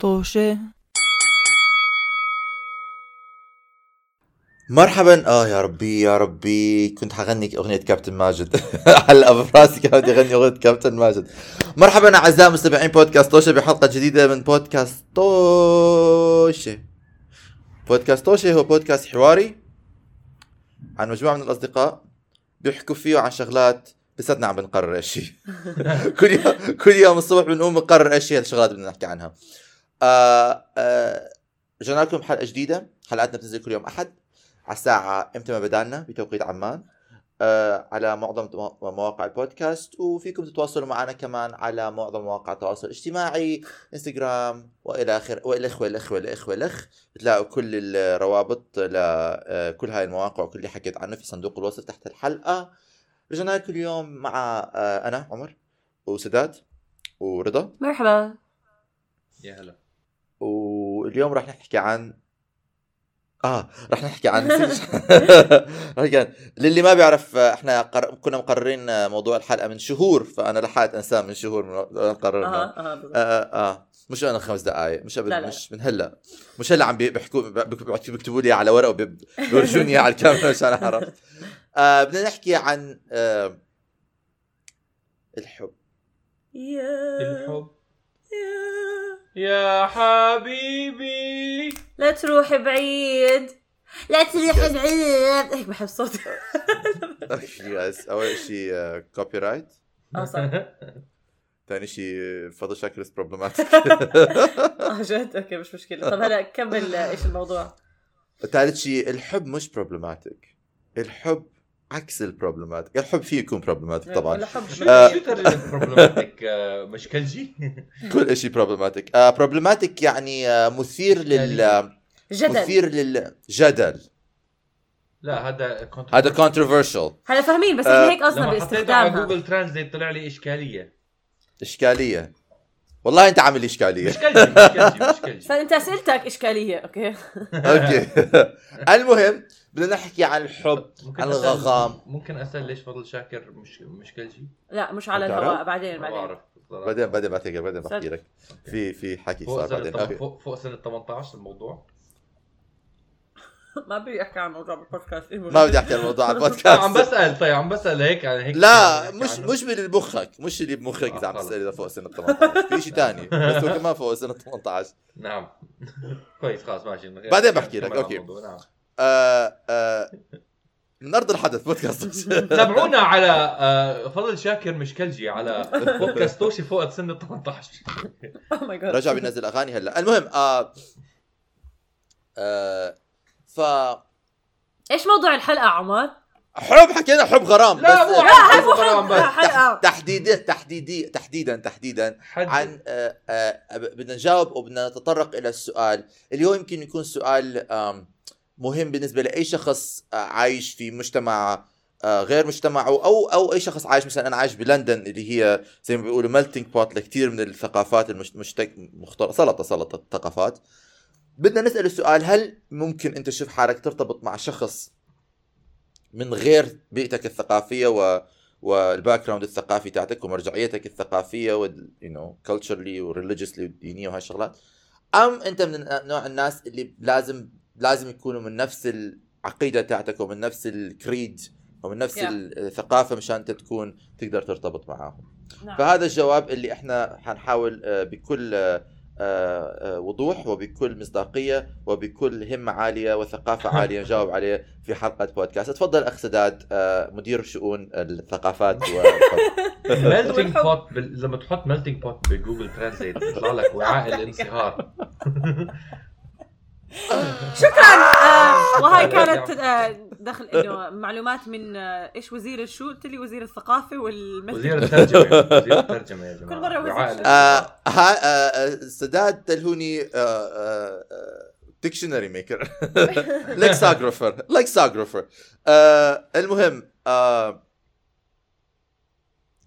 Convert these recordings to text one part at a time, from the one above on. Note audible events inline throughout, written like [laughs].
طوشة مرحبا. آه يا ربي يا ربي. كنت حغني أغنية كابتن ماجد. [laughs] هلا براسي كان بدي اغني أغنية كابتن ماجد. مرحبا أعزائي مستمعين بودكاست توشة بحلقة جديدة من بودكاست توشة بودكاست توشة هو بودكاست حواري عن مجموعة من الأصدقاء بيحكوا فيه عن شغلات بساتنا عم بنقرر إيش هي. [laughs] كل يوم كل يوم الصبح بنقوم بنقرر إيش هي الشغلات اللي بدنا نحكي عنها. آه آه رجعنا لكم حلقة جديدة. حلقاتنا بتنزل كل يوم أحد على الساعة إمتى ما بدانا بتوقيت عمان. آه على معظم مو- مواقع البودكاست. وفيكم تتواصلوا معنا كمان على معظم مواقع التواصل الاجتماعي إنستغرام وإلى اخر والى والى والى والى بتلاقوا كل الروابط لكل هاي المواقع وكل اللي حكيت عنه في صندوق الوصف تحت الحلقة. رجعنا لكم اليوم مع أنا عمر وسداد ورضا. مرحبا. يا هلا. واليوم راح نحكي عن آه راح نحكي عن [laughs] [laughs] راح نحكي عن للي ما بيعرف آه، إحنا قر... كنا مقررين آه، موضوع الحلقة من شهور فأنا لحقت أنساه من شهور من... قررنا أها بالضبط. آه, آه, آه. مش أنا خمس دقائق مش قبل. مش من هلا. مش هلا عم بي- بيحكوا بيك- بيكتبوا لي على ورقة وبيورجوني على الكاميرا عشان اعرف [laughs] آه بدنا نحكي عن آه الحب. يا الحب. يا حبيبي. لا تروح بعيد. لا تروح بعيد. هيك بحب صوتي yes [laughs] أول شيء copyright آه صح. [laughs] ثاني شيء فضل شاكر problematic [laughs] آه جد؟ أوكي مش مشكلة. طب هلا كمل آه، إيش الموضوع؟ ثالث شيء الحب مش problematic الحب عكس ال problematic. الحب فيه يكون problematic طبعا. حب شو آه. شو ترجمة problematic آه، مشكلجي؟ [laughs] كل شيء problematic problematic يعني آه، مثير لل جدل. مثير للجدل لا هذا. هذا controversial. هلا فاهمين بس آه، إحنا هيك قصدنا لما باستخدامها. Google translate طلع لي إشكالية. إشكالية. والله أنت عامل إشكالية. مشكلجي مشكلجي مشكلجي [laughs] فأنت اسئلتك إشكالية أوكي. أوكي. [laughs] المهم بدنا نحكي عن الحب ممكن عن أسأل- الغغام ممكن أسأل ليش فضل شاكر مش مشكلجي؟ لا مش على؟ الهواء بعدين بعدين. بعدين بعدين بعتذر بعدين بحكي. لك في في حكي فوق صار بعدين. فوق فوق سنة 18 الموضوع؟ [laughs] ما بدي احكي عن موضوع [laughs] بالبودكاست ما بدي أحكي عن الموضوع على لا، عم البودكاست بسأل طيب عم بسأل هيك يعني هيك لا نحكي مش عنه. مش اللي بمخك مش اللي بمخك إذا عم آه، تسأل إذا فوق سنة 18 في شيء ثاني بس هو كمان فوق سنة 18 نعم. [laughs] كويس خلاص ماشي. بعدين بحكي لك، كمل نعم آه آه من ارض الحدث بودكاست. [laughs] تابعونا على آه، فضل شاكر مشكلجي على بودكاست توشي فوق سن 18 ماي جاد رجع بينزل أغاني هلا. المهم آه آه ف إيش موضوع الحلقة عمر؟ حب حكينا حب غرام لا بس مو لا حب حب غرام بس حلقة. تحديدا تحديدي تحديدا تحديدا حد. عن آه، آه، بدنا نجاوب وبدنا نتطرق إلى السؤال. اليوم يمكن يكون سؤال مهم بالنسبة لأي شخص آه، عايش في مجتمع آه، غير مجتمعه أو أو أي شخص عايش مثلا أنا عايش بلندن اللي هي زي ما بيقولوا melting pot لكثير من الثقافات المشتك مختلطة سلطة سلطة الثقافات. بدنا نسأل السؤال هل ممكن أنت تشوف حالك ترتبط مع شخص من غير بيئتك الثقافية و وال background الثقافي تاعتك ومرجعيتك الثقافية وال you know culturally و religiously والدينيه وهاي الشغلات؟ أم أنت من نوع الناس اللي لازم لازم يكونوا من نفس العقيده تاعتك ومن نفس ال creed ومن نفس Yeah. الثقافة مشان انت تكون تقدر ترتبط معاهم نعم. فهذا الجواب اللي إحنا حنحاول آه، بكل آه، آه، وضوح وبكل مصداقية وبكل همة عالية وثقافة [laughs] عالية نجاوب عليه في حلقة بودكاست تفضل اخ سداد مدير شؤون الثقافات [laughs] [laughs] والحب. melting pot. لما تحط melting pot ب Google Translate بيطلع لك وعاء الانصهار شكرا. آه [laughs] وهاي كانت آه دخل إنه معلومات من آه إيش وزير الشو قلت لي وزير الثقافة والمثل وزير الترجمة وزير الترجمة يا جماعة. كل مرة وزير شو. آه، ها- سداد تلهوني dictionary maker lexicographer lexicographer المهم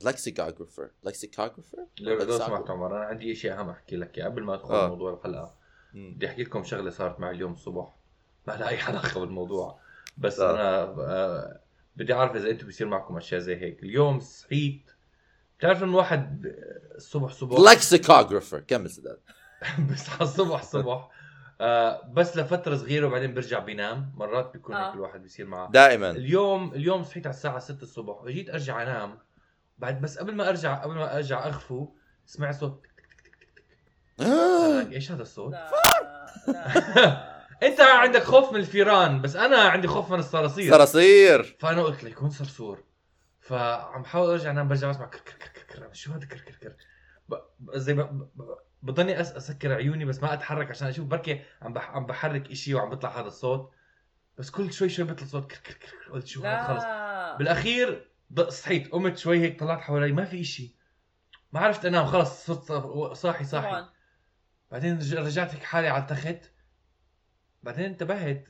لكسيكاجرافر لكسيكاجرافر لو سمحت عمر أنا عندي شيء أهم أحكي لك إياه قبل ما ادخل. موضوع الحلقة. بدي أحكي لكم شغلة صارت معي اليوم الصبح. [laughs] ما لها أي علاقة بالموضوع. [laughs] بس آه. أنا آه، بدي أعرف إذا أنتم بيصير معكم أشياء زي هيك. اليوم صحيت. بتعرف إنه واحد [laughs] الصبح صبح؟ لكسيكاجرافر كمل سداد بيصحى الصبح الصبح آه بس لفترة صغيرة وبعدين بيرجع بينام. مرات بيكون آه. هيك الواحد بيصير معه. دائما. اليوم اليوم صحيت على الساعة 6 الصبح. وجيت أرجع أنام. بعد بس قبل ما أرجع قبل ما أرجع اغفو سمعت صوت آه. آه، إيش هذا الصوت؟ [laughs] أنت عندك خوف من الفيران بس أنا عندي خوف من الصراصير. صراصير. فأنا قلت ليكون صرصور. فعم بحاول أرجع انام برجع بسمع كر كر كر كر شو هذا كر كر كر؟ زي ب- ب- ب- بضلني أس أسكر عيوني بس ما أتحرك عشان أشوف بركي عم بح عم بحرك إشي وعم بيطلع هذا الصوت. بس كل شوي شوي بيطلع صوت كر كر كر. قلت شو هذا؟ خلص. لا. بالأخير صحيت قمت شوي هيك طلعت حوالي ما في إشي. ما عرفت أنام خلص صرت صا- صاحي. صاحي طبعا بعدين رج- رجعت هيك حالي على التخت. بعدين انتبهت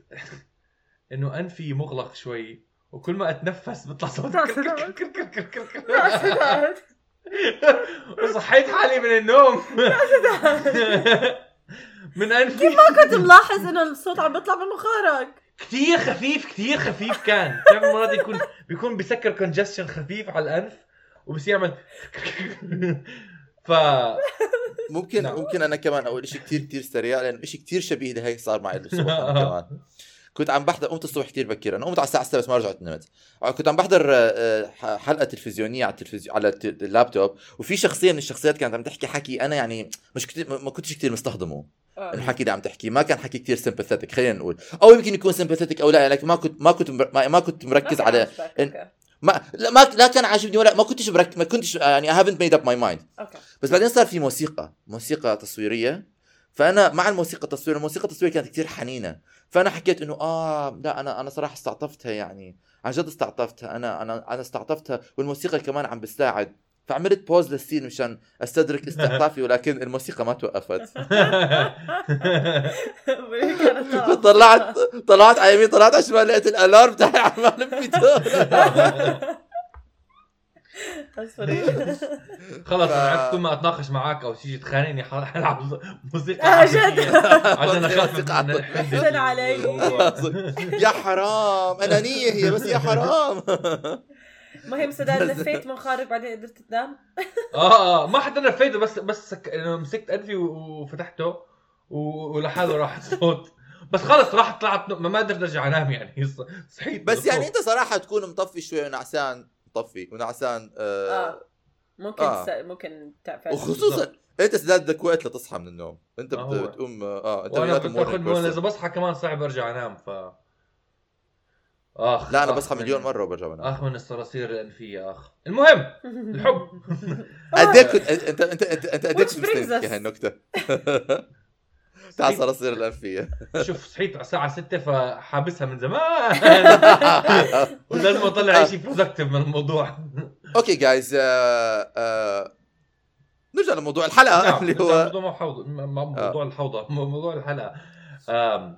[laughs] إنه أنفي مغلق شوي وكل ما أتنفس بيطلع صوت كر كر كر كر كر كر كر لا سداد [laughs] وصحيت حالي من النوم. [laughs] من أنفي. ما كنت ملاحظ إنه الصوت عم بيطلع من مخارج كثير خفيف كثير خفيف كان. بتعرف مرات يكون بيكون بيسكر congestion خفيف على الأنف وبصير يعمل ف ممكن نعم. ممكن أنا كمان أقول شيء كثير كثير سريع لأنه شيء كثير شبيه لهيك صار معي أنا [laughs] كمان. كنت عم بحضر قمت الصبح كثير بكير أنا قمت على الساعة 6 بس ما رجعت نمت. كنت عم بحضر آه، آه، حلقة تلفزيونية على التلفزيون على اللابتوب. وفي شخصيه من الشخصيات كانت عم تحكي حكي أنا يعني مش كتير ما كنتش كثير مستخدمه. آه. الحكي اللي عم تحكيه ما كان حكي كثير sympathetic خلينا نقول. أو يمكن يكون sympathetic أو لا لكن ما كنت ما كنت ما, ما كنت مركز على إن- ما لا ما لا كان عاجبني ولا ما كنتش برك ما كنتش يعني I haven't made up my mind. okay. بس بعدين صار في موسيقى موسيقى تصويرية. فأنا مع الموسيقى التصويريه الموسيقى التصويرية كانت كثير حنينة. فأنا حكيت إنه آه لا أنا أنا صراحة استعطفتها يعني عن جد استعطفتها. أنا أنا أنا استعطفتها والموسيقى كمان عم بتساعد. فعملت pause لل scene مشان أستدرك استعطافي ولكن الموسيقى ما توقفت [laughs] طلعت طلعت على يمين طلعت على شمال لقيت الألارم تاعي عمال خلص أنا عرفت كل ما أتناقش معك أو تيجي تخانقني حلعب موسيقى جد؟ عشان. حدة أحسن علي. يا حرام أنانية هي بس يا حرام [laughs] المهم سداد لفيت منخارج بعدين قدرت تنام آه آه ما حدا نفيته بس بس سك... مسكت أنفي وفتحته ولحاله راح الصوت بس خلص راح طلعت ما قدرت أرجع أنام يعني [laughs] صحيت بس يعني. أنت صراحة تكون مطفي شوي ونعسان مطفي ونعسان آه آه ممكن آه. س... ممكن تعرف وخصوصا أنت سداد بدك وقت لتصحى من النوم أنت ما بت- هو. بتقوم آه انت وأنا وياك كنت morning اخذ اذا. بصحى كمان صعب أرجع أنام ف آخ لا أنا بصحى من- مليون مرة وبرجع بنام آخ من الصراصير الأنفية آخ. المهم الحب. قد إيه كنت انت انت انت أنت قد إيه Which كنت brings مستني us- هاي النكته [laughs] تاع صراصير الأنفية. [laughs] شوف صحيت على الساعة 6 فحابسها من زمان. [laughs] ولازم اطلع شيء برودكتيف من الموضوع. أوكي جايز نرجع لموضوع الحلقة نعم اللي هو موضوع موضوع الحوضة م- موضوع الحلقة. آم،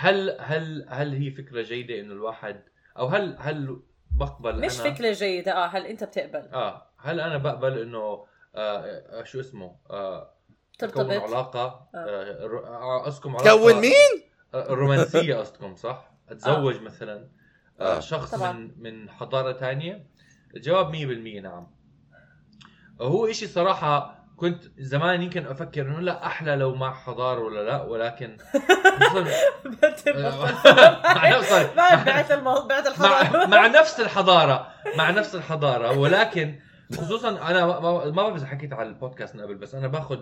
هل هل هل هي فكرة جيدة إنه الواحد أو هل هل بقبل مش أنا فكرة جيدة آه هل أنت بتقبل؟ آه هل أنا بقبل إنه آه آه، شو اسمه؟ آه كون ترتبط علاقة آه. ر- آه، قصدكم علاقة. كون مين؟ آه، رومانسية قصدكم صح؟ [laughs] أتزوج مثلا. آه آه. شخص طبعاً. من من حضارة تانية؟ الجواب 100% نعم. هو إشي صراحة كنت زمان يمكن أفكر إنه لا أحلى لو مع حضارة ولا لا ولكن بعت مع, نفس الحضارة مع نفس الحضارة ولكن خصوصا أنا ما- بعرف إذا حكيت على البودكاست من قبل بس أنا باخذ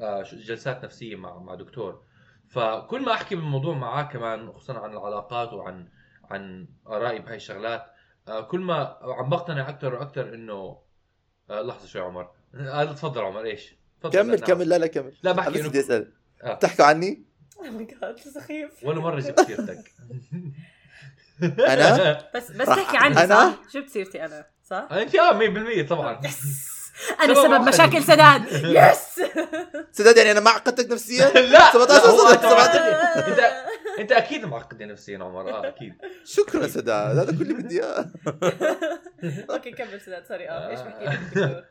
آه، جلسات نفسية مع مع دكتور. فكل ما أحكي بالموضوع معاه كمان خصوصا عن العلاقات وعن عن آرائي بهاي الشغلات آه، كل ما عم بقتنع أكثر وأكثر إنه آه، لحظة شوي عمر. آه، تفضل عمر إيش تفضل كمل نعم. كمل لا لا كمل لا بحكي بس بدي انه أسأل آه. بتحكوا عني؟ Oh سخيف ولا مرة جبت سيرتك [laughs] أنا؟ [laughs] بس بس تحكي عني أنا؟ صح؟ جبت سيرتي أنا صح؟ أنت آه 100% طبعا yes [laughs] أنا سبب. مشاكل سداد يس سداد يعني أنا ما عقدتك نفسيا؟ لا 17 لا، هو سنة، أنت- 17 أنت أنت أكيد معقد نفسيا عمر آه أكيد شكرا سداد هذا كل اللي بدي إياه okay كمل سداد sorry آه إيش بحكي؟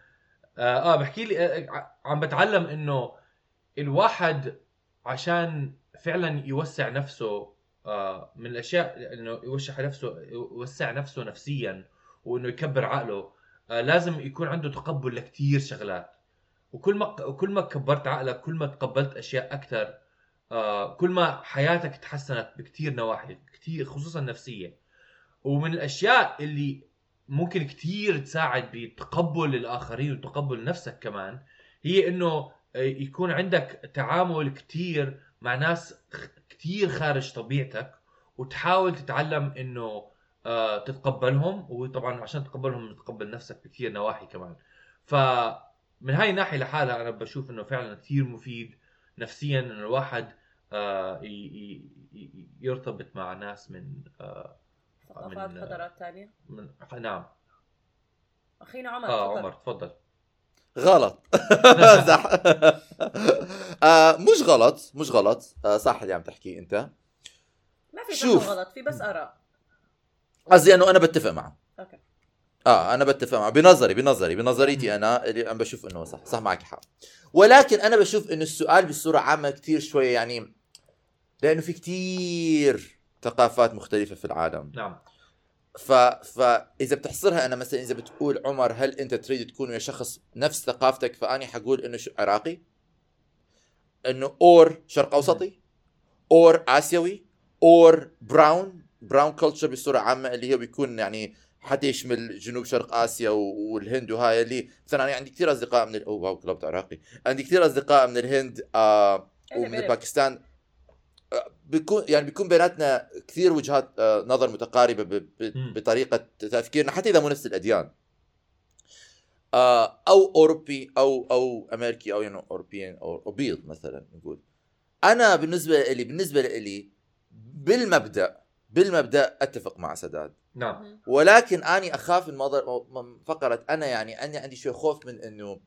آه, آه بحكي لي آه ع- عم بتعلم إنه الواحد عشان فعلا يوسع نفسه آه من الأشياء إنه يوسع نفسه يوسع نفسه نفسيا وإنه يكبر عقله آه لازم يكون عنده تقبل لكثير شغلات. وكل ما وكل ما كبرت عقلك كل ما تقبلت أشياء أكثر آه كل ما حياتك تحسنت بكثير نواحي كثير خصوصا نفسيه ومن الأشياء اللي ممكن كثير تساعد بتقبل الآخرين وتقبل نفسك كمان. هي إنه آه، يكون عندك تعامل كثير مع ناس كثير خارج طبيعتك وتحاول تتعلم إنه آه تتقبلهم وطبعا عشان تتقبلهم تتقبل نفسك بكثير نواحي كمان. فمن هاي الناحية لحالها أنا بشوف إنه فعلا كثير مفيد نفسيا إنه الواحد آه يرتبط مع ناس من ثقافات من- حضارات ثانية من نعم. اخينا عمر آه تفضل. عمر تفضل. غلط. [laughs] صح. آه مش غلط مش غلط. آه صح اللي عم تحكيه أنت. ما في شوف. وغلط في بس آراء. قصدي إنه أنا بتفق معه. أوكي. آه أنا بتفق معه. بنظري بنظري بنظريتي أنا اللي عم بشوف إنه صح. صح معك حق. ولكن أنا بشوف إنه السؤال بصورة عامة كثير شوية يعني لأنه في كثير ثقافات مختلفة في العالم. نعم. ف فاذا بتحصرها أنا مثلا إذا بتقول عمر هل أنت تريد تكون ويا شخص نفس ثقافتك فأني حقول إنه شو عراقي؟ إنه or شرق أوسطي or آسيوي or brown brown culture بصورة عامة اللي هو بيكون يعني حتى يشمل جنوب شرق آسيا والهند وهاي اللي مثلا أنا عندي كثير أصدقاء من ال- oh wow كلبت عراقي. عندي كثير أصدقاء من الهند آه ومن. باكستان بيكون يعني بيكون بيناتنا كثير وجهات آه، نظر متقاربة. بطريقة تفكيرنا حتى إذا مو نفس الأديان. آه، أو أوروبي أو أو أمريكي أو يعني اوروبيان أو أو بيض مثلا نقول. أنا بالنسبة لي بالنسبة لي بالمبدأ بالمبدأ أتفق مع سداد. نعم. ولكن أني أخاف من مضر من فقرة أنا يعني أني عندي شوي خوف من إنه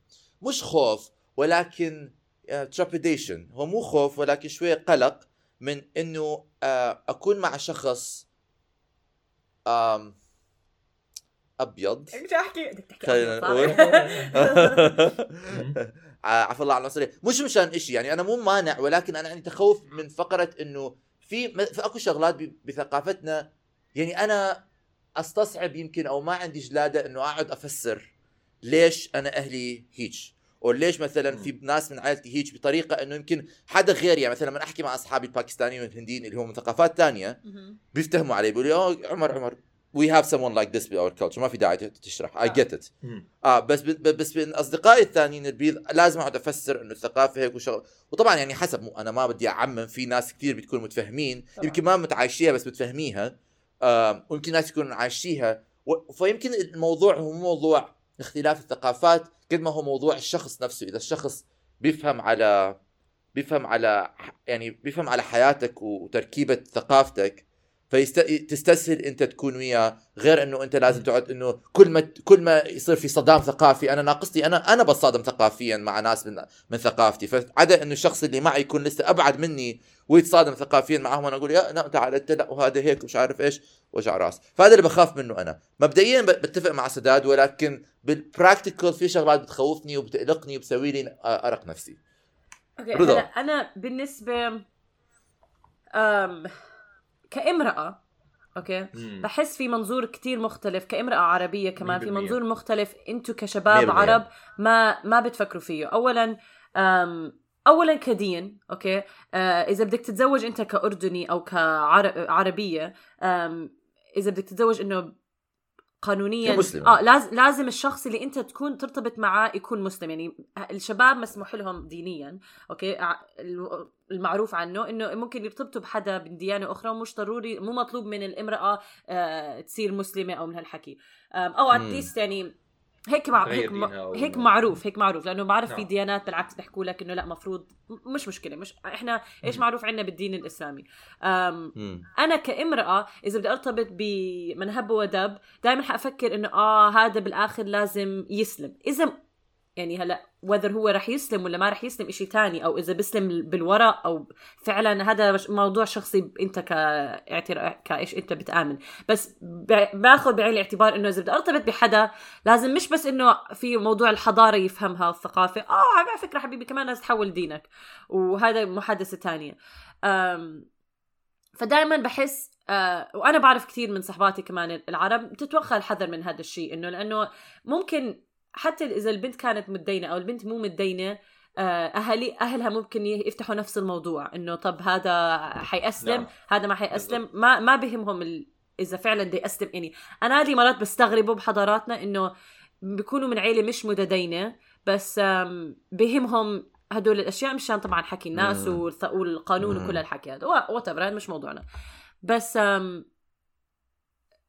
مش خوف ولكن ترابيديشن هو مو خوف ولكن شوي قلق. من إنه آه، أكون مع شخص أبيض. إيش احكي بدك تحكي خلينا نقول؟ [laughs] عفى الله عن العنصريه مش مشان إشي يعني أنا مو مانع ولكن أنا عندي تخوف من فقرة إنه في في أكو شغلات بثقافتنا يعني أنا أستصعب يمكن أو ما عندي جلادة إنه أقعد أفسر ليش أنا أهلي هيك أو ليش مثلا. في ناس من عائلتي هيك بطريقة إنه يمكن حدا غيري يعني مثلا لما أحكي مع أصحابي الباكستانيين والهنديين اللي هم من ثقافات تانية مهم. بيفتهموا علي بيقولوا لي "أوه، عمر عمر we have someone like this with our culture ما في داعي تشرح I get it مم. آه بس ب- بس بين أصدقائي الثانيين البيض لازم أقعد أفسر إنه الثقافة هيك وشغل وطبعا يعني حسب مو أنا ما بدي أعمم في ناس كثير بتكون متفهمين طبعاً. يمكن ما متعايشيها بس متفهميها آه ويمكن ناس يكونوا عايشيها و- فيمكن الموضوع هو مو موضوع اختلاف الثقافات قد ما هو موضوع الشخص نفسه. إذا الشخص بيفهم على بيفهم على يعني بيفهم على حياتك وتركيبة ثقافتك فيستسهل أنت تكون وياه غير إنه أنت لازم تقعد إنه كل ما كل ما يصير في صدام ثقافي أنا ناقصتي أنا أنا بصادم ثقافيا مع ناس من من ثقافتي. فعدا إنه الشخص اللي معي يكون لسه أبعد مني ويتصادم ثقافيا معهم أنا أقول يا لا تعال أنت لا وهذا هيك ومش عارف إيش وجع رأس فهذا اللي بخاف منه أنا مبدئيا بتفق مع سداد ولكن بال practical في شغلات بتخوفني وبتقلقني وبتسوي لي أرق نفسي okay رضا. هلا أنا بالنسبة أم كامرأة okay مم. بحس في منظور كتير مختلف كامرأة عربية كمان في 100%. منظور مختلف أنتو كشباب 100%. عرب ما ما بتفكروا فيه اولا أم اولا كدين okay آه إذا بدك تتزوج أنت كأردني أو كعربيه إذا بدك تتزوج إنه قانونيا كمسلم. آه لازم لازم الشخص اللي أنت تكون ترتبط معاه يكون مسلم يعني الشباب مسموح لهم دينيا okay المعروف عنه إنه ممكن يرتبطوا بحدا من ديانة أخرى ومش ضروري مو مطلوب من الامرأة آه تصير مسلمة أو من هالحكي أو. at least يعني هيك مع هيك, م... هيك معروف هيك معروف لأنه بعرف في نعم. ديانات بالعكس بيحكوا لك إنه لا مفروض مش مشكلة مش إحنا إيش. معروف عندنا بالدين الإسلامي أم مم. أنا كامرأة إذا بدي أرتبط بمن هب ودب دائما حأفكر إنه آه هذا بالآخر لازم يسلم إذا يعني هلا وذر هو رح يسلم ولا ما رح يسلم إشي تاني أو إذا بيسلم بالورق أو فعلا هذا موضوع شخصي أنت كاعتراف كإيش أنت بتآمن. بس باخذ بعين الاعتبار إنه إذا بدي ارتبط بحدا لازم مش بس إنه في موضوع الحضارة يفهمها والثقافه آه على فكرة حبيبي كمان لازم تحول دينك. وهذا محادثة أم فدائما بحس آه وأنا بعرف كثير من صحباتي كمان العرب تتوخى الحذر من هذا الشيء إنه لأنه ممكن حتى إذا البنت كانت متدينة أو البنت مو متدينة أهلي أهلها ممكن يفتحوا نفس الموضوع إنه طب هذا حيأسلم نعم. هذا ما حيأسلم. ما ما بهمهم ال... إذا فعلا بده يأسلم يعني أنا هذه مرات بستغربه بحضاراتنا إنه بيكونوا من عيلة مش متدينة بس بهمهم هدول الأشياء مشان طبعا حكي الناس والقانون. وكل الحكي هذا. وات مش موضوعنا. بس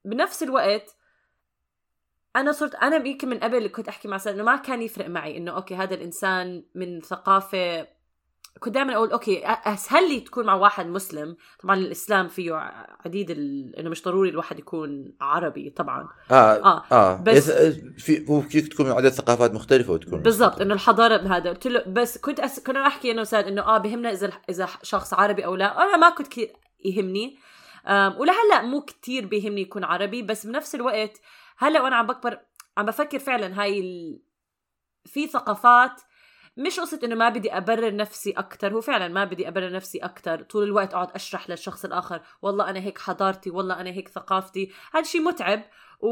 بنفس الوقت أنا صرت أنا يمكن من قبل كنت أحكي مع سيد إنه ما كان يفرق معي إنه okay هذا الإنسان من ثقافة كنت دائما أقول okay أسهل لي تكون مع واحد مسلم. طبعا الإسلام فيه عديد ال... إنه مش ضروري الواحد يكون عربي طبعا. آه آه آه. بس- في هو فيك تكون من عدد ثقافات مختلفة وتكون بالضبط إنه الحضارة بهذا. قلت له بس كنت أس... كنا احكي إنه ساد إنه آه بهمنا إذا إذا شخص عربي أو لا. أنا ما كنت كثير يهمني. ولهلأ مو كتير بيهمني يكون عربي بس بنفس الوقت هلأ وأنا عم بكبر عم بفكر فعلا هاي ال... في ثقافات مش قصة إنه ما بدي أبرر نفسي أكثر هو فعلا ما بدي أبرر نفسي أكثر طول الوقت أقعد أشرح للشخص الآخر والله أنا هيك حضارتي والله أنا هيك ثقافتي هذا شيء متعب و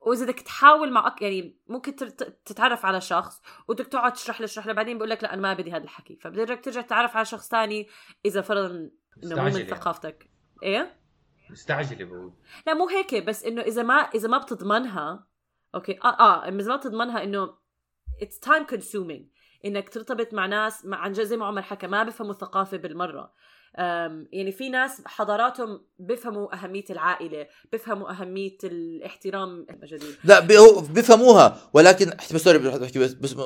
وإذا بدك تحاول مع أك... يعني ممكن تتعرف على شخص وبدك تقعد تشرح له تشرح له بعدين بقول لك لأ أنا ما بدي هذا الحكي فبدك ترجع تتعرف على شخص تاني إذا فرضا إنه مو من يعني. ثقافتك إيه؟ مستعجلة بقول. لا مو هيك بس إنه إذا ما إذا ما بتضمنها okay آه آه إذا ما بتضمنها إنه it's time consuming إنك ترتبط مع ناس مع عن جد زي ما عمر حكى ما بفهموا الثقافه بالمرة. يعني في ناس حضاراتهم بيفهموا أهمية العائلة بيفهموا أهمية الاحترام. جديد لا بيفهموها ولكن احتمال سوري بحكي بس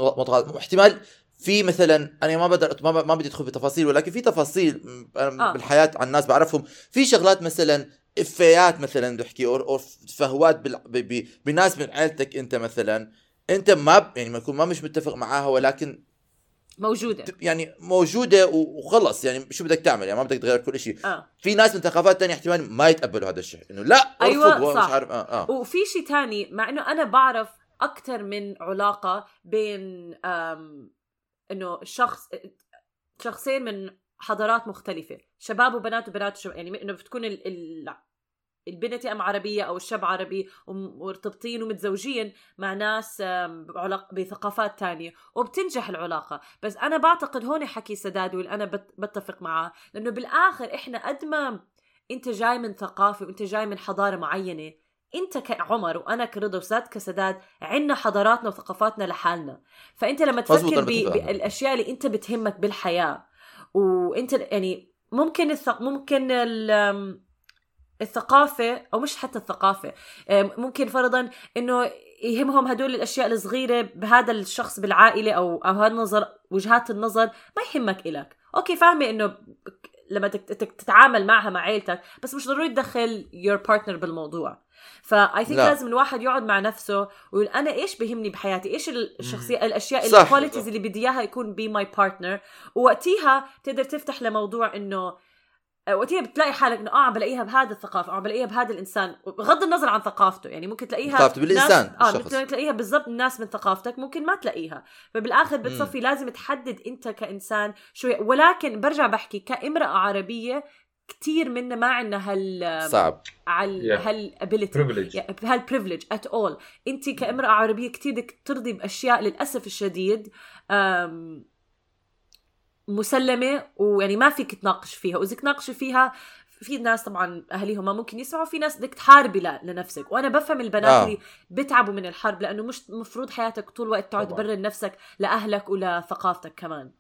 احتمال في مثلا أنا ما بقدر ما, ما بدي أدخل بتفاصيل ولكن في تفاصيل آه. بالحياة عن الناس بعرفهم. في شغلات مثلا افيات مثلا بدي أحكي أو أو فهوات بال- ب- ب- بناس من عائلتك أنت مثلا أنت ما ب- يعني ما يكون ما مش متفق معاها ولكن موجودة. ت- يعني موجودة وخلص يعني شو بدك تعمل؟ يعني ما بدك تغير كل شيء آه. في ناس من ثقافات تانية احتمال ما يتقبلوا هذا الشيء إنه لا ومش صح. عارف آه آه. وفي شيء تاني مع إنه أنا بعرف أكثر من علاقة بين إنه شخص شخصين من حضارات مختلفة شباب وبنات وبنات وشباب يعني إنه بتكون ال... ال... البنت يا عربية أو الشاب عربي وم- ومرتبطين ومتزوجين مع ناس بعلاق... بثقافات تانية وبتنجح العلاقة. بس أنا بعتقد هون حكي سداد واللي أنا بت... بتفق معاه لأنه بالآخر إحنا قد ما أنت جاي من ثقافة وأنت جاي من حضارة معينة انت كعمر وأنا كرضا وساد كسداد عنا حضاراتنا وثقافاتنا لحالنا. فانت لما تفكر. بالأشياء اللي انت بتهمك بالحياة وانت يعني ممكن الثق... ممكن ال... الثقافة أو مش حتى الثقافة ممكن فرضا إنه يهمهم هدول الأشياء الصغيرة بهذا الشخص بالعائلة أو أو هذا النظر وجهات النظر ما يهمك إلك. okay فاهمة إنه لما تتعامل معها مع عيلتك بس مش ضروري تدخل your partner بالموضوع. ف I think لا. لازم الواحد يقعد مع نفسه ويقول أنا إيش بهمني بحياتي إيش الشخصيه الأشياء. ال qualities اللي بدي إياها يكون ب my partner ووقتيها تقدر تفتح لموضوع إنه وقتها بتلاقي حالك إنه آه عم بلاقيها بهذا الثقافة عم بلاقيها بهذا الإنسان بغض النظر عن ثقافته يعني ممكن تلاقيها ثقافته بالإنسان، ناس آه. ممكن تلاقيها بالضبط الناس من ثقافتك ممكن ما تلاقيها فبالآخر بتصفي لازم تحدد أنت كإنسان شو. ولكن برجع بحكي كإمرأة عربية كثير منا ما عندنا هال صعب. على yeah. هال ability privilege. بهال privilege at all انت كامرأة عربية كثير بدك ترضي بأشياء للأسف الشديد أم، مسلمة ويعني ما فيك تناقش فيها. وإذا تناقشي فيها في ناس طبعا أهاليهم ما ممكن يسمعوا في ناس بدك تحاربي لنفسك. وأنا بفهم البنات آه. اللي بتعبوا من الحرب لأنه مش مفروض حياتك طول الوقت تقعد. تبرر نفسك لأهلك ولثقافتك كمان.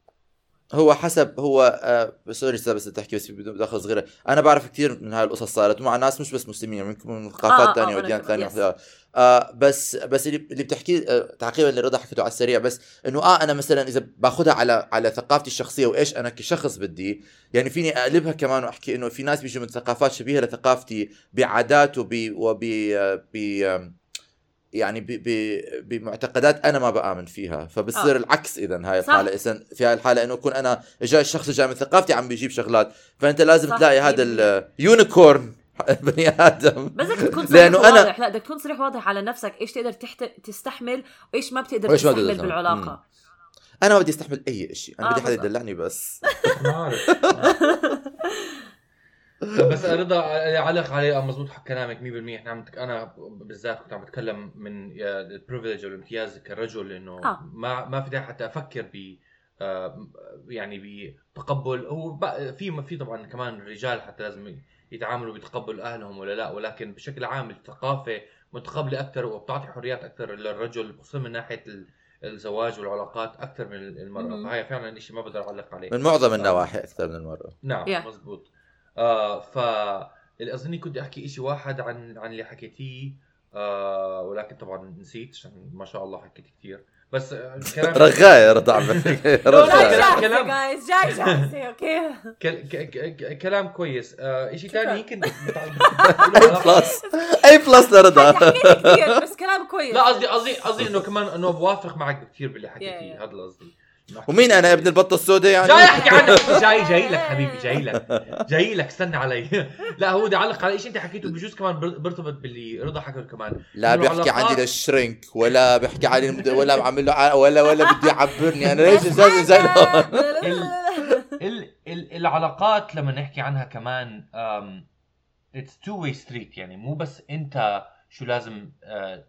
هو حسب هو آه سوري بس تحكي بس بدون مداخلة صغيرة أنا بعرف كثير من هاي القصص صارت مع ناس مش بس مسلمين ممكن من آه، ثقافات آه، ثانية وأنا وديانات ثانية. آه بس بس اللي اللي بتحكيه آه تعقيبا اللي رضا حكيته على السريع بس إنه آه أنا مثلا إذا باخذها على على ثقافتي الشخصية وإيش أنا كشخص بدي يعني فيني أقلبها كمان وأحكي إنه في ناس بيجوا من ثقافات شبيهة لثقافتي بعادات وب وب آه، يعني ب... ب... بمعتقدات أنا ما بآمن فيها فبصير آه. العكس اذا هاي. الحالة اذا في هاي الحالة إنه يكون أنا جاي الشخص جاي من ثقافتي عم بيجيب شغلات فأنت لازم صح، تلاقي هذا 100%. اليونيكورن [laughs] بني آدم بس بدك تكون صريح لأنه أنا- واضح لا بدك تكون صريح واضح على نفسك إيش تقدر تحت... تستحمل وإيش ما بتقدر وإيش ما تستحمل بتقدر. بالعلاقة أنا ما بدي أستحمل أي شيء أنا آه، بدي حدا. يدلعني بس ما [laughs] بس رضا اعلق عليه مزبوط حق كلامك 100% إحنا عم أنا بالذات كنت عم بتكلم من البريفليج أو الامتياز كرجل إنه آه. ما ما في داعي حتى أفكر ب آه، يعني بتقبل. هو ب- في في طبعا كمان الرجال حتى لازم يتعاملوا بتقبل أهلهم ولا لا ولكن بشكل عام الثقافة متقبلة أكثر وبتعطي حريات أكثر للرجل خصوصا من ناحية ال- الزواج والعلاقات أكثر من المرأة. فهي فعلا شيء ما بقدر أعلق عليه. من معظم النواحي أكثر من مره نعم Yeah. مزبوط. آه ف اللي أظني كنت أحكي شيء واحد عن عن اللي حكيتيه آه ولكن طبعا نسيت عشان ما شاء الله حكيت كثير بس آه، الكلام رغاية رضا عم. [laughs] كلام- كلام. جايز [laughs] أوكي. كلام كويس. آه شيء. ثاني يمكن اي بلس اي بلس لرضا. حكيت كثير بس كلام كويس. لا قصدي قصدي قصدي إنه كمان إنه بوافق معك كثير باللي حكيتيه. هذا قصدي ومين أنا ابن البطة السوداء يعني؟ جاي أحكي عنك جاي جاي لك حبيبي جاي لك. جاي لك. استنى علي. لا هو بدي اعلق على شيء أنت حكيته؟ بجوز كمان برتبط باللي رضا حكى كمان. لا بيحكي عندي للشرينك ولا بيحكي عن المد... ولا عامل له ع- ولا ولا بده يعبرني. أنا ليش زي زي ال ال العلاقات لما نحكي عنها كمان it's two-way street يعني. مو بس أنت شو لازم آه،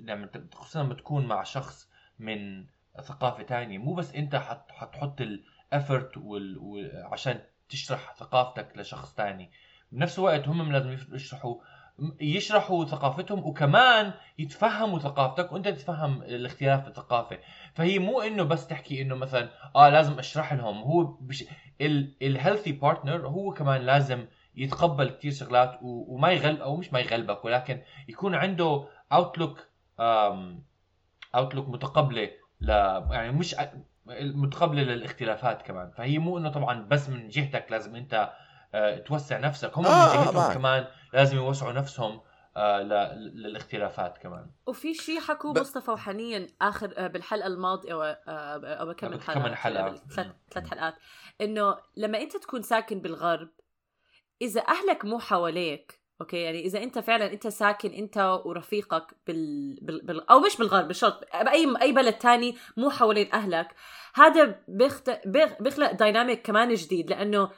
لما خصوصا لما تكون مع شخص من ثقافة تانية. مو بس انت حت حتحط ال effort وال... عشان تشرح ثقافتك لشخص تاني. بنفس الوقت هم لازم يشرحوا يشرحوا ثقافتهم وكمان يتفهموا ثقافتك وانت تتفهم الاختلاف في الثقافة. فهي مو انه بس تحكي انه مثلا آه لازم اشرح لهم. هو بش... ال healthy partner هو كمان لازم يتقبل كثير شغلات و... وما يغلب أو مش ما يغلبك ولكن يكون عنده outlook outlook متقبلة ل يعني مش متقبلة للاختلافات كمان. فهي مو إنه طبعا بس من جهتك لازم أنت آه، توسع نفسك. هم آه، من آه، جهتهم معك. كمان لازم يوسعوا نفسهم آه، ل- للاختلافات كمان. وفي شيء حكوه ب- مصطفى وحنين آخر آه، بالحلقة الماضية أو آه، أو كم كم حلقه حلقة. ثلاث ثلاث حلقات. إنه لما أنت تكون ساكن بالغرب إذا أهلك مو حواليك okay يعني إذا أنت فعلا أنت ساكن أنت ورفيقك بال, بال... بال... أو مش بالغرب بالشرق باي أي بلد تاني مو حوالين أهلك هذا بيخت... بيخ- بيخلق dynamic كمان جديد لأنه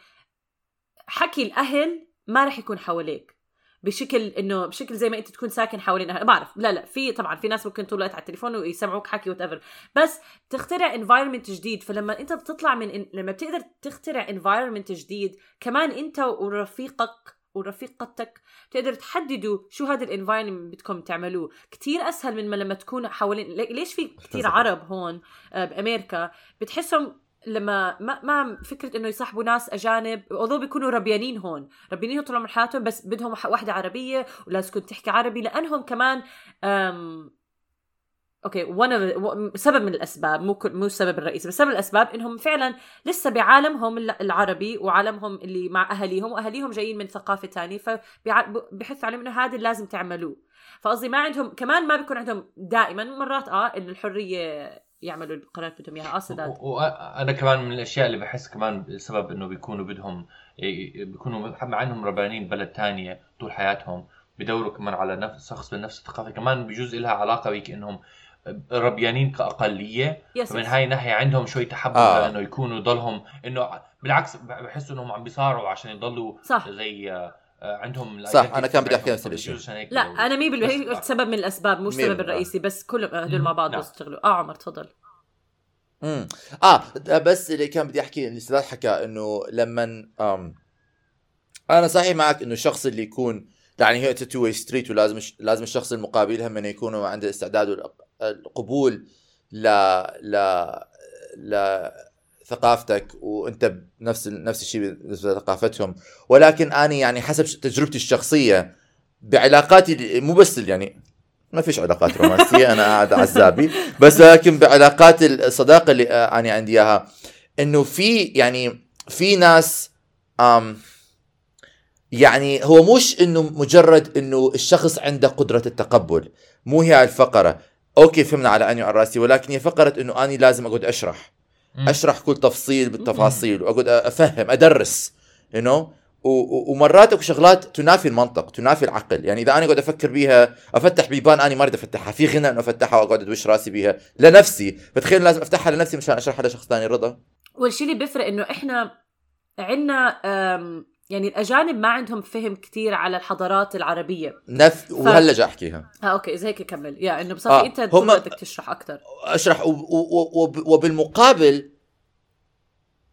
حكي الأهل ما رح يكون حواليك بشكل إنه بشكل زي ما أنت تكون ساكن حوالين أهل. بعرف لا لا في طبعا في ناس ممكن طول الوقت على التليفون ويسمعوك حكي what بس تخترع environment جديد فلما أنت بتطلع من لما بتقدر تخترع environment جديد كمان أنت ورفيقك ورفيقتك تقدر تحددوا شو هذا ال environment بدكم تعملوه. كتير أسهل من ما لما تكون حوالين لي- ليش في كتير عرب هون آه، بأمريكا؟ بتحسهم لما ما ما فكرة إنه يصاحبوا ناس أجانب although بيكونوا ربيانين هون ربيانين طول عمر حياتهم بس بدهم واحدة عربية ولازم تكون تحكي عربي لأنهم كمان أوكي one of the- و- سبب من الأسباب مو مو السبب الرئيسي بس سبب الأسباب إنهم فعلا لسه بعالمهم العربي وعالمهم اللي مع أهاليهم وأهاليهم جايين من ثقافة تانية فبحثوا عليهم إنه هذا لازم تعملوه. فقصدي ما عندهم كمان ما بيكون عندهم دائما مرات آه انه الحرية يعملوا القرارات بدهم إياها. آه وأنا كمان من الأشياء اللي بحس كمان السبب إنه بيكونوا بدهم بيكونوا مع إنهم ربانين بلد تانية طول حياتهم بدوروا كمان على نفس شخص من نفس الثقافة. كمان بجوز لها علاقة بيك إنهم ربيانين كأقلية يس فمن. هاي الناحيه عندهم شوي تحبب آه. آه. انه يكونوا ضلهم إنه بالعكس بحسوا إنهم عم بيصارعوا عشان يضلوا صح زي آه، عندهم صح، أنا كان بدي أحكي نفس. الشيء. لا. أنا مي بالمية سبب من الأسباب مش بالمية. الرئيسي بس كلهم هدول مع بعض نعم. بيشتغلوا آه عمر تفضل امم آه بس اللي كان بدي أحكي اللي سداد حكى إنه لما أم أنا صحيح معك إنه الشخص اللي يكون يعني هي two-way street ولازم لازم الشخص المقابل هم إنه يكون عنده الاستعداد والقبول ل ل ل ثقافتك وانت بنفس نفس الشيء بالنسبة لثقافتهم. ولكن أنا يعني حسب تجربتي الشخصية بعلاقاتي مو بس يعني ما فيش علاقات رومانسية أنا قاعد عزابي بس لكن بعلاقات الصداقة اللي آه، أنا عندي إياها. إنه في يعني في ناس أم يعني هو مش إنه مجرد إنه الشخص عنده قدرة التقبل مو هي الفقرة. okay فهمنا على عيني وعلى رأسي ولكن هي فقره إنه أني لازم أقعد أشرح. مم. أشرح كل تفصيل بالتفاصيل وأقعد أفهم أدرس you you know? ومرات أكو شغلات تنافي المنطق تنافي العقل. يعني إذا أنا أقعد أفكر بيها أفتح بيبان أنا ما أريد أفتحها. في غنى إنه أفتحها وأقعد أدوش رأسي بيها لنفسي. فتخيل لازم أفتحها لنفسي مشان اشرحها لشخص ثاني رضا؟ والشيء اللي بيفرق إنه إحنا عنا أم، يعني الأجانب ما عندهم فهم كتير على الحضارات العربية. نف وهلا جا أحكيها. آه أوكي إذا هيك كمل. يا إنه بصفي آه، أنت هم-. بدك تشرح أكثر أشرح و- و- و- وبالمقابل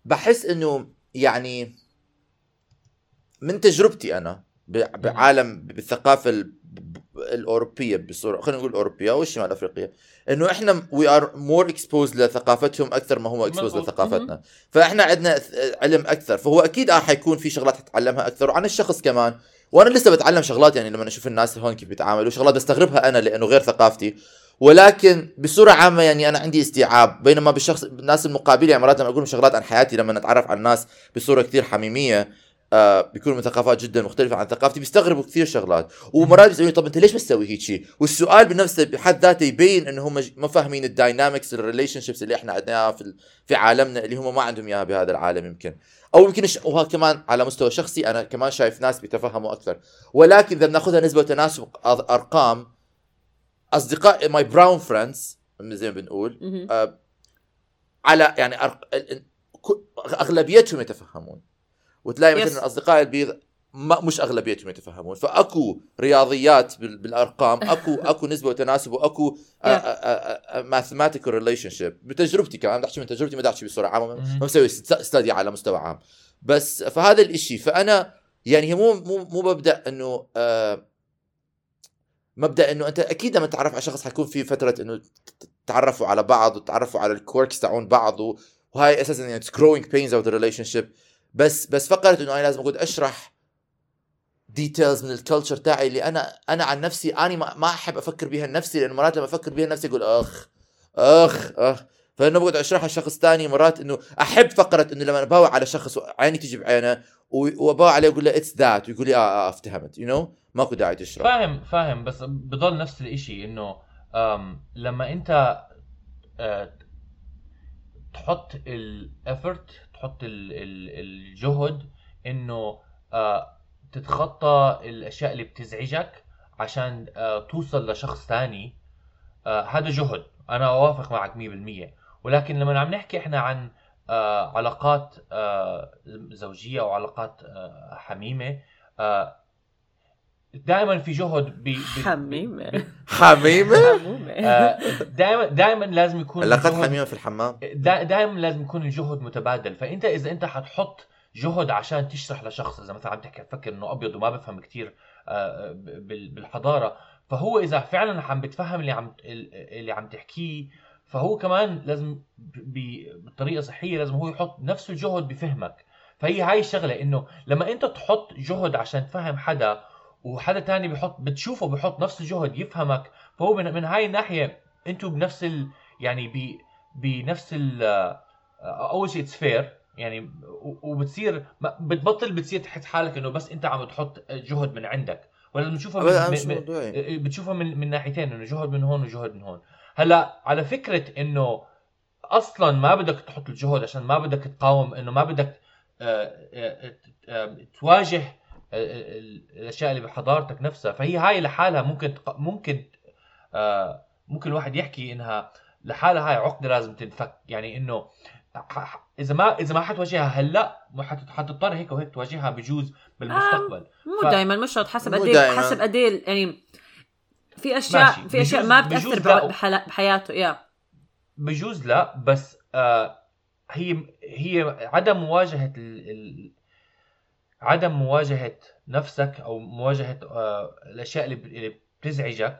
بحس إنه يعني من تجربتي أنا ب- بعالم بالثقافة ال- الأوروبية بصورة خلينا نقول الاوروبيه أو الشمال الافريقيه إنه إحنا we are more exposed لثقافتهم أكثر ما هو exposed. لثقافتنا فإحنا عندنا علم أكثر فهو أكيد آه حيكون في شغلات حتعلمها أكثر وعن الشخص كمان وأنا لسه بتعلم شغلات يعني لما أشوف الناس هون كيف بيتعاملوا شغلات بستغربها أنا لأنه غير ثقافتي ولكن بصورة عامة يعني أنا عندي استيعاب بينما بالشخص الناس المقابله يعني مرات لما أقول لهم شغلات عن حياتي لما نتعرف على الناس بصورة كثير حميمية آه بيكونوا من ثقافات جدا مختلفة عن ثقافتي بيستغربوا كثير شغلات. ومرات بيسألوني طب أنت ليش بتسوي هيك شيء والسؤال بنفسه بحد ذاته يبين إنه هم ما فاهمين ال dynamics ال relationships اللي إحنا عندنا في في عالمنا اللي هم ما عندهم إياها بهذا العالم يمكن. أو يمكن الش... وها كمان على مستوى شخصي أنا كمان شايف ناس بيتفهموا أكثر. ولكن إذا بناخذها نسبة وتناسب أرقام أصدقاء my brown friends زي ما بنقول. آه، على يعني أغلبيتهم يتفهمون. وتلاقي Yes. مثلا اصدقاء البيض ما مش أغلبيتهم يتفهمون. فأكو رياضيات بال- بالأرقام [laughs] اكو أكو نسبة وتناسب وأكو mathematical relationship بتجربتي كمان بدي أحكي من تجربتي ما بدي أحكي بصوره عامه. ما مسوي study على مستوى عام. بس فهذا الإشي. فأنا يعني هي مو مو مو مبدا إنه آه مبدا إنه أنت أكيد لما تتعرف على شخص حيكون في فترة إنه تعرفوا على بعض وتعرفوا على ال quirks تاعون بعض وهاي أساسا يعني growing pains of the relationship بس بس فقره إنه أنا لازم أقعد أشرح details من ال culture تاعي اللي أنا أنا عن نفسي اني ما, أحب أفكر بيها لنفسي لأنه مرات لما أفكر بيها لنفسي أقول أخ أخ أخ. فإنه بقعد أشرحها لشخص ثاني مرات إنه أحب فقرة إنه لما أباوع على شخص عيني تجي بعينه وأباوع عليه واقول له it's that ويقول لي آه آه افتهمت you know ماكو داعي تشرح. فاهم فاهم بس بضل نفس الإشي إنه لما أنت آه، تحط ال effort تحط ال- ال- الجهد إنه آه، تتخطى الأشياء اللي بتزعجك عشان آه، توصل لشخص ثاني آه، هذا جهد. أنا أوافق معك 100% ولكن لما عم نحكي إحنا عن علاقات زوجية أو علاقات آه، حميمة دائما في جهد ب حميمه حميمه حمومه دائما دائما لازم يكون علاقات الجهد- حميمة في الحمام؟ دائما لازم يكون الجهد متبادل. فأنت إذا أنت حتحط جهد عشان تشرح لشخص إذا مثلا عم تحكي تفكر إنه أبيض وما بفهم كثير بالحضارة فهو إذا فعلا عم بتفهم اللي عم اللي عم تحكيه فهو كمان لازم ب- بطريقة صحية لازم هو يحط نفس الجهد بفهمك. فهي هاي الشغلة إنه لما أنت تحط جهد عشان تفهم حدا وحدا تاني بيحط بتشوفه بيحط نفس الجهد يفهمك. فهو من, من هاي الناحية أنتوا بنفس ال يعني ب بنفس ال أول شيء it's fair يعني وبتصير ما- بتبطل بتصير تحس حالك إنه بس انت عم تحط جهد من عندك. ولازم تشوفها أبداً، من, من, موضوعي. بتشوفها من من ناحيتين إنه جهد من هون وجهد من هون. هلا على فكرة إنه أصلا ما بدك تحط الجهد عشان ما بدك تقاوم إنه ما بدك آه، آه، آه، تواجه الأشياء اللي بحضارتك نفسها فهي هاي لحالها ممكن تق- ممكن آه، ممكن الواحد يحكي إنها لحالها هاي عقدة لازم تنفك يعني إنه إذا ما إذا ما حتواجهها هلأ حتضطر هيك وهيك تواجهها بجوز بالمستقبل مو ف- دائما مش شرط حسب قد إيه دايماً. حسب قد إيه يعني في أشياء ماشي. في أشياء ما بتأثر. بح- بحياته يا بجوز لا بس آه هي هي عدم مواجهة ال ال عدم مواجهة نفسك أو مواجهة آه الأشياء اللي ب- اللي بتزعجك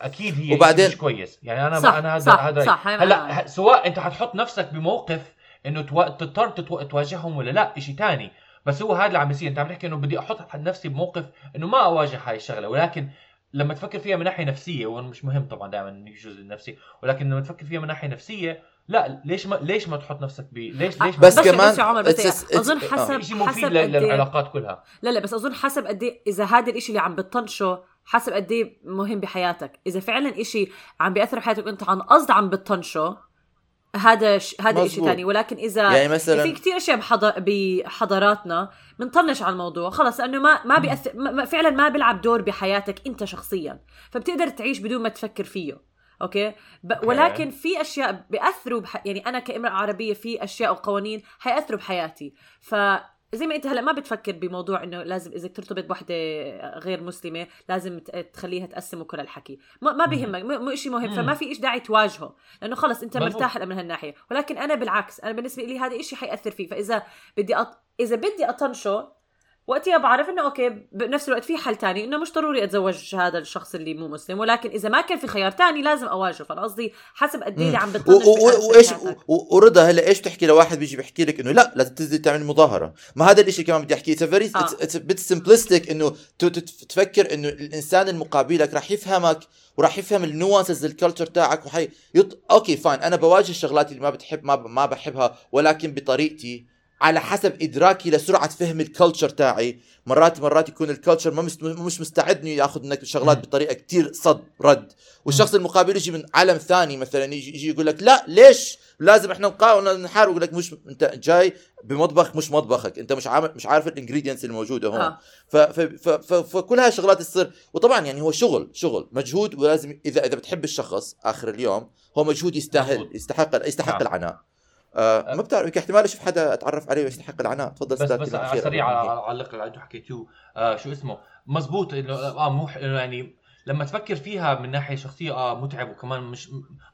أكيد هي وبعدين- مش كويس. يعني أنا صح، أنا هذا صح، هذا صح، هلأ سواء أنت حتحط نفسك بموقف إنه توا... تضطر تتو... تواجههم ولا لأ شيء تاني. بس هو هذا اللي عم بيصير. أنت عم تحكي إنه بدي أحط نفسي بموقف إنه ما أواجه هاي الشغلة. ولكن لما تفكر فيها من ناحية نفسية ومش مهم طبعا دائما الجزء النفسي ولكن لما تفكر فيها من ناحية نفسية لا ليش ما ليش ما تحط نفسك ب ليش ليش بس بس كمان بس يا عمر بس it's it's- أظن. حسب شيء مفيد حسب إيه- للعلاقات كلها. لا لا بس أظن حسب قد إيه إذا هذا الإشي اللي عم بتطنشه حسب قد إيه مهم بحياتك. إذا فعلا إشي عم بيأثر بحياتك وأنت عن قصد عم بتطنشه هذا ش... هذا إشي مزبوط. ثاني ولكن إذا يعني مثلا في كثير أشياء بحض... بحضاراتنا بنطنش على الموضوع. خلص لأنه ما ما بيأثر ما- فعلا ما بيلعب دور بحياتك أنت شخصيا. فبتقدر تعيش بدون ما تفكر فيه. أوكي؟ ب... ولكن في أشياء بيأثروا بح... يعني أنا كامرأة عربية في أشياء وقوانين حيأثروا بحياتي. ف زي ما أنت هلا ما بتفكر بموضوع إنه لازم إذا ترتبط بوحدة غير مسلمة لازم تخليها تقسم وكل الحكي. ما, ما بيهمك مو شيء مهم. فما في إيش داعي تواجهه لأنه خلص أنت. مرتاح من هالناحية. ولكن أنا بالعكس أنا بالنسبة لي هذا إشي حيأثر فيه. فإذا بدي أط... إذا بدي أطنشه وقتها بعرف إنه أوكي بنفس الوقت في حل تاني إنه مش ضروري أتزوج هذا الشخص اللي مو مسلم ولكن إذا ما كان في خيار تاني لازم أواجهه. فانا قصدي حسب قد إيه اللي عم بتطنش وايش ورضا هلأ إيش بتحكي؟ لواحد بيجي بيحكي لك إنه لا لازم تنزل تعمل مظاهرة. ما هذا الشيء كمان بدي احكيه very آه. it's bit simplistic إنه تفكر إنه الإنسان المقابلك راح يفهمك وراح يفهم ال nuances ال culture تاعك وحي يط... أوكي fine أنا بواجه الشغلات اللي ما بتحب ما ب... ما بحبها ولكن بطريقتي. على حسب إدراكي لسرعة فهم ال culture تاعي مرات مرات يكون ال culture ما. مش مستعد انه ياخذ منك الشغلات مم. بطريقة كتير صد رد والشخص المقابل يجي من عالم ثاني مثلا يجي, يجي يقول لك لا ليش لازم إحنا نقاوم نحارب يقول لك مش أنت جاي بمطبخ مش مطبخك أنت مش عارف مش عارف ال ingredients الموجودة هون آه. ف ف ف ف فكل هاي الشغلات تصير وطبعا يعني هو شغل شغل مجهود ولازم اذا إذا بتحب الشخص آخر اليوم هو مجهود يستاهل. يستحق يستحق نعم. العناء آه ما بتعرف يمكن احتمال أشوف حدا أتعرف عليه ويستحق العناء. تفضل بس بس على سريع. اعلق على اللي أنتم حكيتوه آه شو اسمه؟ مزبوط انه آه مو يعني لما تفكر فيها من ناحية شخصية آه متعب وكمان مش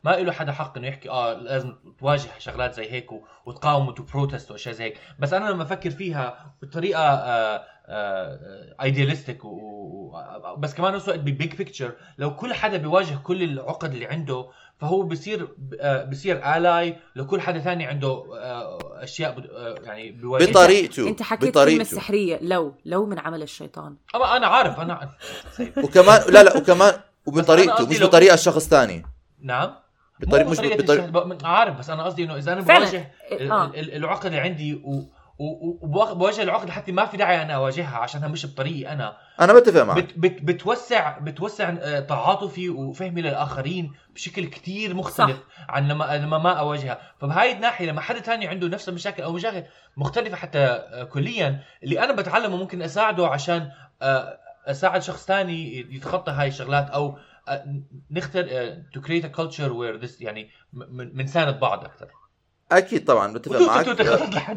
ما له حدا حق إنه يحكي آه لازم تواجه شغلات زي هيك وتقاوم وت protest وأشياء زي هيك. بس أنا لما أفكر فيها بطريقة آه idealistic و... و- بس كمان نفس الوقت ب big picture لو كل حدا بيواجه كل العقد اللي عنده فهو بصير آه، بصير الاي لكل حدا ثاني عنده آه، أشياء آه، يعني بيواجهها. بطريقته أنت حكيت كلمة بطريقته. سحرية لو لو من عمل الشيطان. أما أنا عارف أنا [laughs] وكمان لا لا وكمان وبطريقته قصدي مش لو- بطريقة شخص ثاني. نعم. بطريقه مش بطريقة عارف بس أنا قصدي إنه إذا أنا. بواجه ال- العقد اللي عندي و- وبواجه بواجه العقد حتى ما في داعي أنا أواجهها عشانها مش بطريقي أنا. أنا بتفق معك. بت بت بتوسع بتوسع آه، تعاطفي وفهمي للآخرين بشكل كتير مختلف صح. عن لما لما ما أواجهها. فبهاي الناحية لما حدا تاني عنده نفس المشاكل أو مشاكل مختلفة حتى آه، كليا اللي أنا بتعلمه ممكن أساعده عشان آه، أساعد شخص تاني يتخطى هاي الشغلات أو نختار to create a culture where يعني بنساند بعض أكثر أكيد طبعا بتفق معك. توتو خطط لحد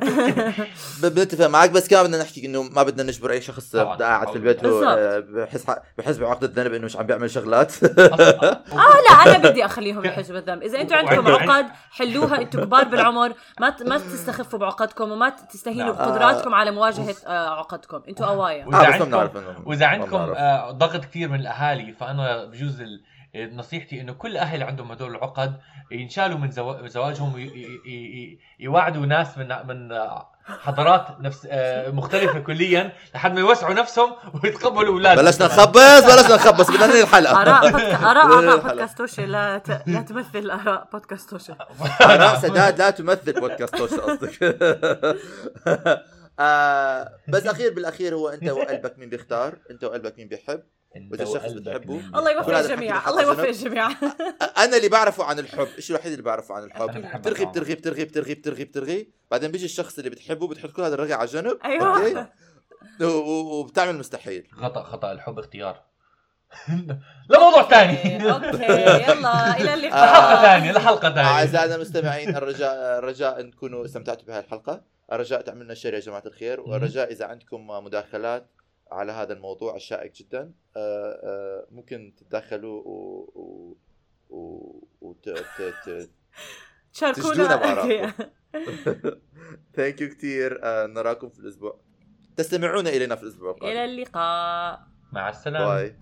ب- بنتفق معك بس كمان بدنا نحكي إنه ما بدنا نجبر أي شخص قاعد في البيت. و- بحس بحس بعقد الذنب إنه مش عم بيعمل شغلات. [laughs] آه لا أنا بدي أخليهم يحسوا بالذنب إذا أنتم عندكم عقد حلوها أنتم كبار بالعمر ما ما تستخفوا بعقدكم وما تستهينوا نعم. بقدراتكم على مواجهة آه، عقدكم. أنتم قوايا. وإذا عندكم. آه، ضغط كثير من الأهالي فأنا بجوز ال- نصيحتي إنه كل أهل عندهم هدول العقد ينشالوا من زوا- زواجهم يوعدوا ناس من من حضارات نفس آه، مختلفة كليا لحد ما يوسعوا نفسهم ويتقبلوا أولادهم بلشنا. نخبص بلشنا نخبص بدنا ننهي الحلقة آراء [laughs] بودكا- آراء اعضاء الحلقة. بودكاست توشي لا ت... لا تمثل آراء بودكاست توشي [laughs] آراء سداد لا تمثل بودكاست توش قصدك [laughs] آه بس أخير بالأخير هو أنت وقلبك مين بيختار أنت وقلبك مين بيحب الشخص وقلبك بتحبه، الله يوفق الجميع الله يوفق الجميع. أنا اللي بعرفه عن الحب الشيء الوحيد اللي بعرفه عن الحب؟ بترغي. بترغي بترغي بترغي بترغي بترغي. بعدين بيجي الشخص اللي بتحبه بتحط كل هذا الرغي على جنب أيوه. وبتعمل مستحيل. خطأ خطأ الحب اختيار. [laughs] لموضوع ثاني. أوكي يلا إلى اللقاء. [laughs] لحلقة ثانية لحلقة ثانية. أعزائنا المستمعين الرجاء الرجاء إن تكونوا استمتعتوا بهذه الحلقة. الرجاء تعملنا share يا جماعة الخير. والرجاء إذا عندكم مداخلات على هذا الموضوع الشائك جدا. آه، آه، ممكن تتدخلوا و, و... و... وت... ت... ت... تشجونا شاركونا بآرائكم. thank you كثير نراكم في الأسبوع. تستمعون إلينا في الأسبوع القادم. إلى اللقاء. مع السلامة. باي